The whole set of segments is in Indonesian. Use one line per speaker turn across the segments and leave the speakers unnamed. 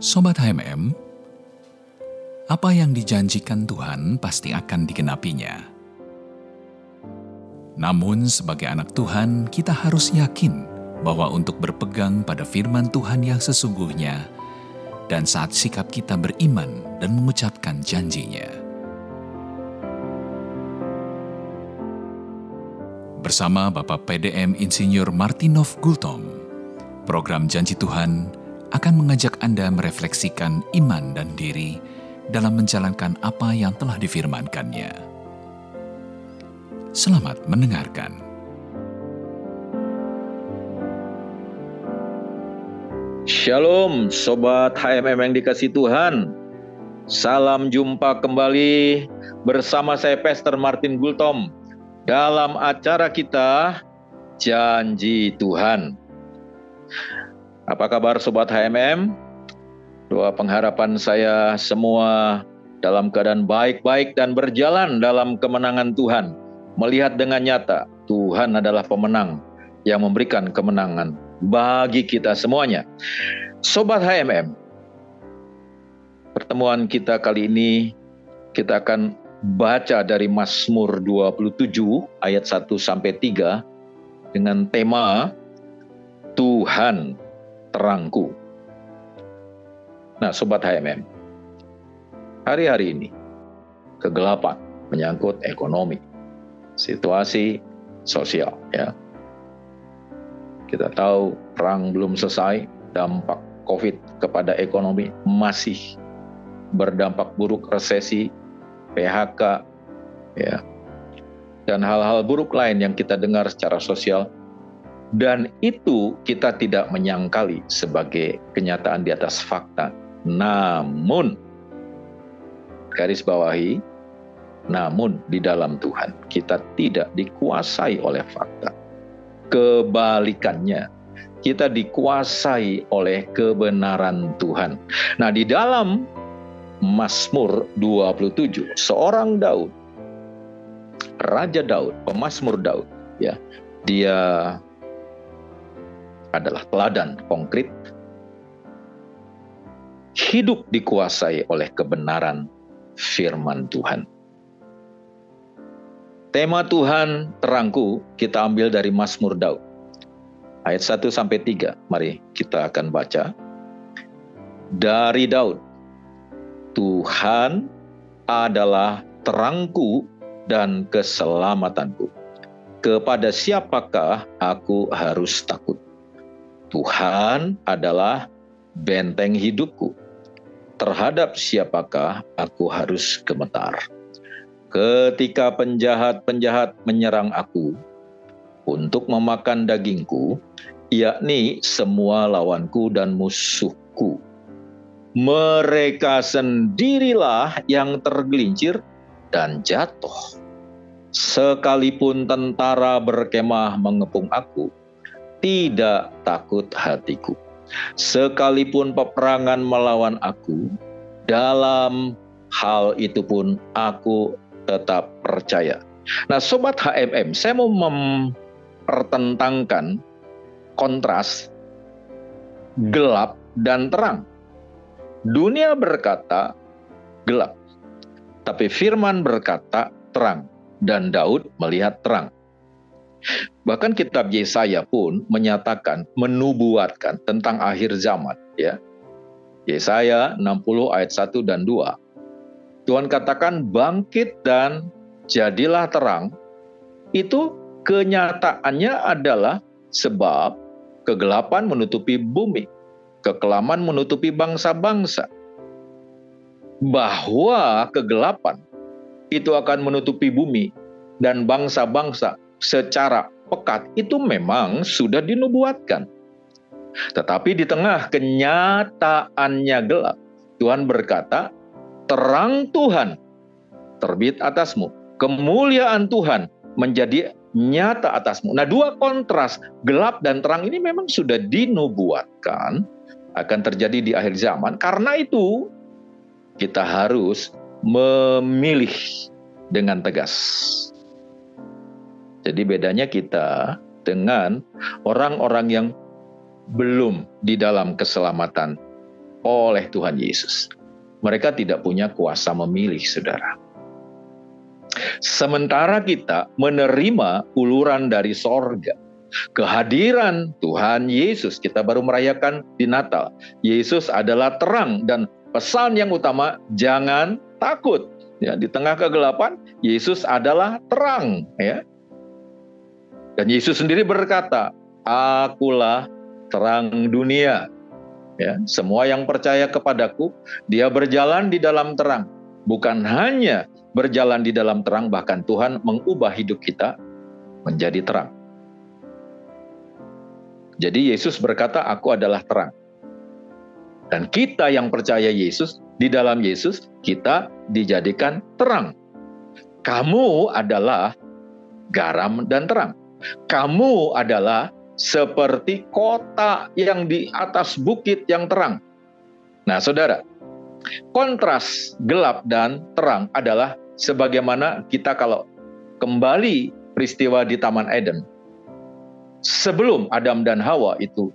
Sobat HMM, apa yang dijanjikan Tuhan pasti akan digenapinya. Namun sebagai anak Tuhan, kita harus yakin bahwa untuk berpegang pada firman Tuhan yang sesungguhnya dan saat sikap kita beriman dan mengucapkan janjinya. Bersama Bapak PDM Insinyur Martinov Gultom, program Janji Tuhan akan mengajak Anda merefleksikan iman dan diri dalam menjalankan apa yang telah difirmankannya. Selamat mendengarkan.
Shalom Sobat HMM yang dikasih Tuhan Salam jumpa kembali bersama saya Pastor Martin Gultom Dalam acara kita Janji Tuhan Apa kabar Sobat HMM? Doa pengharapan saya semua dalam keadaan baik-baik dan berjalan dalam kemenangan Tuhan Melihat dengan nyata Tuhan adalah pemenang yang memberikan kemenangan bagi kita semuanya. Sobat HMM, pertemuan kita kali ini kita akan baca dari Mazmur 27 ayat 1 sampai 3 dengan tema Tuhan terangku. Nah, sobat HMM, hari-hari ini kegelapan menyangkut ekonomi, situasi sosial ya kita tahu perang belum selesai, dampak COVID kepada ekonomi masih berdampak buruk resesi, PHK, ya, dan hal-hal buruk lain yang kita dengar secara sosial. Dan itu kita tidak menyangkali sebagai kenyataan di atas fakta. Namun, garis bawahi, namun di dalam Tuhan kita tidak dikuasai oleh fakta kebalikannya. Kita dikuasai oleh kebenaran Tuhan. Nah, di dalam Mazmur 27, seorang Daud, Raja Daud, pemazmur Daud, ya, dia adalah teladan konkret hidup dikuasai oleh kebenaran firman Tuhan. Tema Tuhan terangku kita ambil dari Mazmur Daud. Ayat 1 sampai 3. Mari kita akan baca. Dari Daud. Tuhan adalah terangku dan keselamatanku. Kepada siapakah aku harus takut? Tuhan adalah benteng hidupku. Terhadap siapakah aku harus gemetar? Ketika penjahat-penjahat menyerang aku untuk memakan dagingku, yakni semua lawanku dan musuhku. Mereka sendirilah yang tergelincir dan jatuh. Sekalipun tentara berkemah mengepung aku, tidak takut hatiku. Sekalipun peperangan melawan aku, dalam hal itu pun aku tetap percaya. Nah, sobat HMM, saya mau mempertentangkan kontras gelap dan terang. Dunia berkata gelap, tapi firman berkata terang dan Daud melihat terang. Bahkan kitab Yesaya pun menyatakan, menubuatkan tentang akhir zaman. ya Yesaya 60 ayat 1 dan 2. Tuhan katakan bangkit dan jadilah terang, itu kenyataannya adalah sebab kegelapan menutupi bumi, kekelaman menutupi bangsa-bangsa. Bahwa kegelapan itu akan menutupi bumi dan bangsa-bangsa secara pekat itu memang sudah dinubuatkan. Tetapi di tengah kenyataannya gelap, Tuhan berkata, terang Tuhan terbit atasmu, kemuliaan Tuhan menjadi nyata atasmu. Nah, dua kontras gelap dan terang ini memang sudah dinubuatkan akan terjadi di akhir zaman. Karena itu, kita harus memilih dengan tegas. Jadi bedanya kita dengan orang-orang yang belum di dalam keselamatan oleh Tuhan Yesus. Mereka tidak punya kuasa memilih, saudara. Sementara kita menerima uluran dari sorga, kehadiran Tuhan Yesus, kita baru merayakan di Natal. Yesus adalah terang dan pesan yang utama, jangan takut. Ya, di tengah kegelapan, Yesus adalah terang. Ya. Dan Yesus sendiri berkata, Akulah terang dunia. Ya, semua yang percaya kepadaku, dia berjalan di dalam terang. Bukan hanya berjalan di dalam terang, bahkan Tuhan mengubah hidup kita menjadi terang. Jadi Yesus berkata, aku adalah terang. Dan kita yang percaya Yesus, di dalam Yesus, kita dijadikan terang. Kamu adalah garam dan terang. Kamu adalah seperti kota yang di atas bukit yang terang. Nah, saudara, kontras gelap dan terang adalah sebagaimana kita kalau kembali peristiwa di Taman Eden. Sebelum Adam dan Hawa itu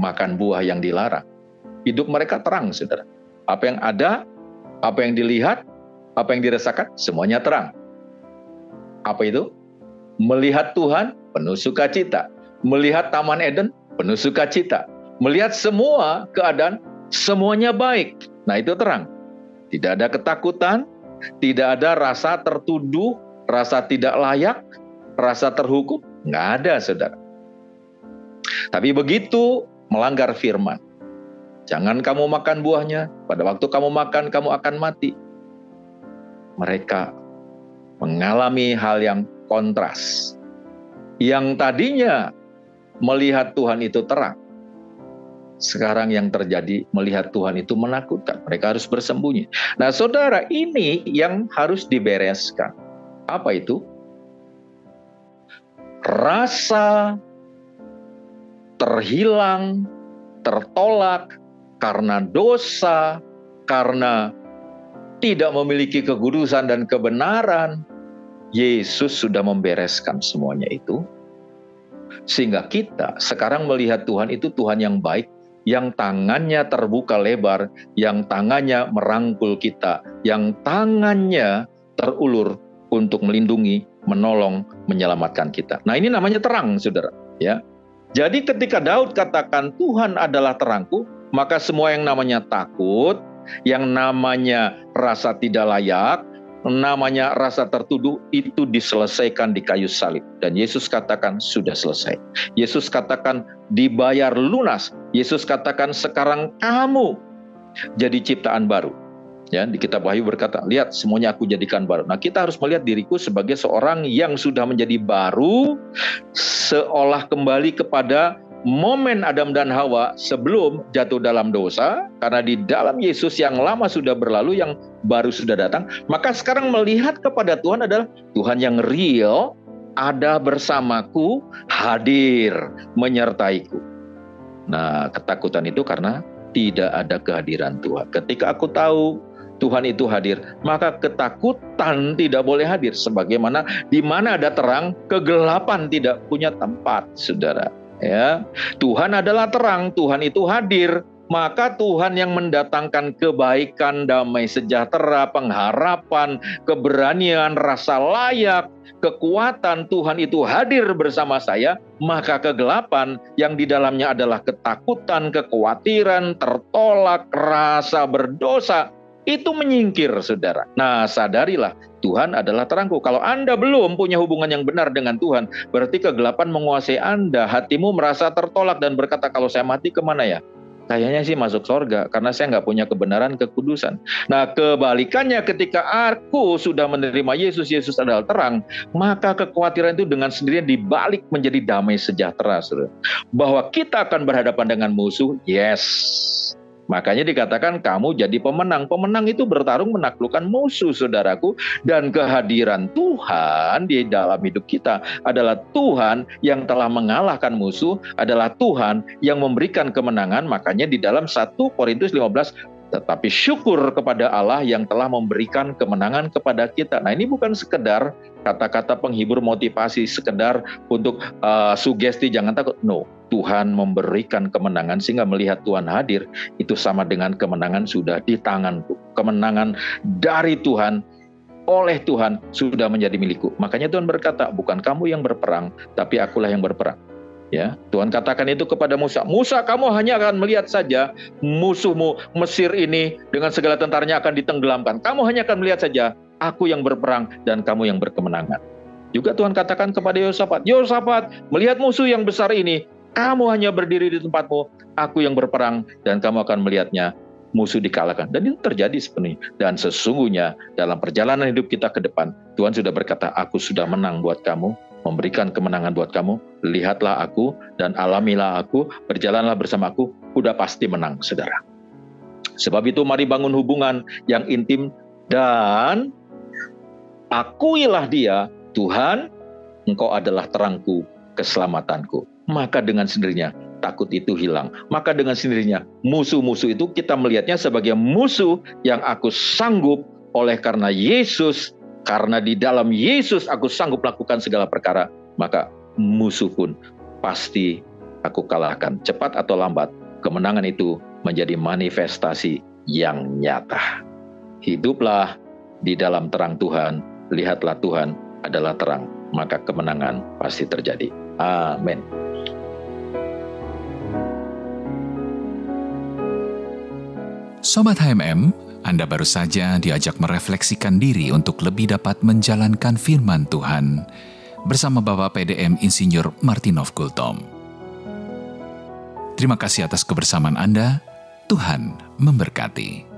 makan buah yang dilarang, hidup mereka terang, saudara. Apa yang ada, apa yang dilihat, apa yang dirasakan, semuanya terang. Apa itu? Melihat Tuhan penuh sukacita melihat Taman Eden penuh sukacita. Melihat semua keadaan, semuanya baik. Nah itu terang. Tidak ada ketakutan, tidak ada rasa tertuduh, rasa tidak layak, rasa terhukum. Nggak ada, saudara. Tapi begitu melanggar firman, jangan kamu makan buahnya, pada waktu kamu makan kamu akan mati. Mereka mengalami hal yang kontras. Yang tadinya melihat Tuhan itu terang. Sekarang yang terjadi melihat Tuhan itu menakutkan. Mereka harus bersembunyi. Nah, saudara, ini yang harus dibereskan. Apa itu? Rasa terhilang, tertolak karena dosa, karena tidak memiliki kekudusan dan kebenaran. Yesus sudah membereskan semuanya itu sehingga kita sekarang melihat Tuhan itu Tuhan yang baik, yang tangannya terbuka lebar, yang tangannya merangkul kita, yang tangannya terulur untuk melindungi, menolong, menyelamatkan kita. Nah, ini namanya terang, Saudara, ya. Jadi ketika Daud katakan Tuhan adalah terangku, maka semua yang namanya takut, yang namanya rasa tidak layak, namanya rasa tertuduh itu diselesaikan di kayu salib dan Yesus katakan sudah selesai. Yesus katakan dibayar lunas. Yesus katakan sekarang kamu jadi ciptaan baru. Ya, di kitab Wahyu berkata, "Lihat, semuanya aku jadikan baru." Nah, kita harus melihat diriku sebagai seorang yang sudah menjadi baru seolah kembali kepada momen Adam dan Hawa sebelum jatuh dalam dosa, karena di dalam Yesus yang lama sudah berlalu, yang baru sudah datang, maka sekarang melihat kepada Tuhan adalah Tuhan yang real, ada bersamaku, hadir, menyertaiku. Nah, ketakutan itu karena tidak ada kehadiran Tuhan. Ketika aku tahu Tuhan itu hadir, maka ketakutan tidak boleh hadir. Sebagaimana di mana ada terang, kegelapan tidak punya tempat, saudara. Ya Tuhan adalah terang. Tuhan itu hadir. Maka Tuhan yang mendatangkan kebaikan, damai sejahtera, pengharapan, keberanian, rasa layak, kekuatan Tuhan itu hadir bersama saya, maka kegelapan yang di dalamnya adalah ketakutan, kekhawatiran, tertolak, rasa berdosa, itu menyingkir, saudara. Nah, sadarilah Tuhan adalah terangku. Kalau Anda belum punya hubungan yang benar dengan Tuhan, berarti kegelapan menguasai Anda. Hatimu merasa tertolak dan berkata, kalau saya mati ke mana ya? Kayaknya sih masuk sorga karena saya nggak punya kebenaran kekudusan. Nah kebalikannya ketika aku sudah menerima Yesus, Yesus adalah terang, maka kekhawatiran itu dengan sendirinya dibalik menjadi damai sejahtera. Saudara. Bahwa kita akan berhadapan dengan musuh, yes Makanya dikatakan kamu jadi pemenang. Pemenang itu bertarung menaklukkan musuh saudaraku. Dan kehadiran Tuhan di dalam hidup kita adalah Tuhan yang telah mengalahkan musuh, adalah Tuhan yang memberikan kemenangan. Makanya di dalam 1 Korintus 15 tetapi syukur kepada Allah yang telah memberikan kemenangan kepada kita. Nah, ini bukan sekedar kata-kata penghibur motivasi, sekedar untuk uh, sugesti jangan takut. No, Tuhan memberikan kemenangan sehingga melihat Tuhan hadir itu sama dengan kemenangan sudah di tanganku. Kemenangan dari Tuhan oleh Tuhan sudah menjadi milikku. Makanya Tuhan berkata, bukan kamu yang berperang, tapi akulah yang berperang. Ya, Tuhan katakan itu kepada Musa. Musa, kamu hanya akan melihat saja musuhmu Mesir ini dengan segala tentaranya akan ditenggelamkan. Kamu hanya akan melihat saja aku yang berperang dan kamu yang berkemenangan. Juga Tuhan katakan kepada Yosafat, Yosafat, melihat musuh yang besar ini, kamu hanya berdiri di tempatmu, aku yang berperang dan kamu akan melihatnya musuh dikalahkan. Dan itu terjadi sepenuhnya. Dan sesungguhnya dalam perjalanan hidup kita ke depan, Tuhan sudah berkata, aku sudah menang buat kamu, memberikan kemenangan buat kamu. Lihatlah aku dan alamilah aku, berjalanlah bersama aku, udah pasti menang, saudara. Sebab itu mari bangun hubungan yang intim dan akuilah dia, Tuhan, engkau adalah terangku, keselamatanku. Maka dengan sendirinya takut itu hilang. Maka dengan sendirinya musuh-musuh itu kita melihatnya sebagai musuh yang aku sanggup oleh karena Yesus, karena di dalam Yesus aku sanggup lakukan segala perkara, maka musuh pun pasti aku kalahkan. Cepat atau lambat, kemenangan itu menjadi manifestasi yang nyata. Hiduplah di dalam terang Tuhan, lihatlah Tuhan adalah terang, maka kemenangan pasti terjadi. Amin.
Sobat HMM, Anda baru saja diajak merefleksikan diri untuk lebih dapat menjalankan firman Tuhan bersama Bapak PDM Insinyur Martinov Gultom. Terima kasih atas kebersamaan Anda. Tuhan memberkati.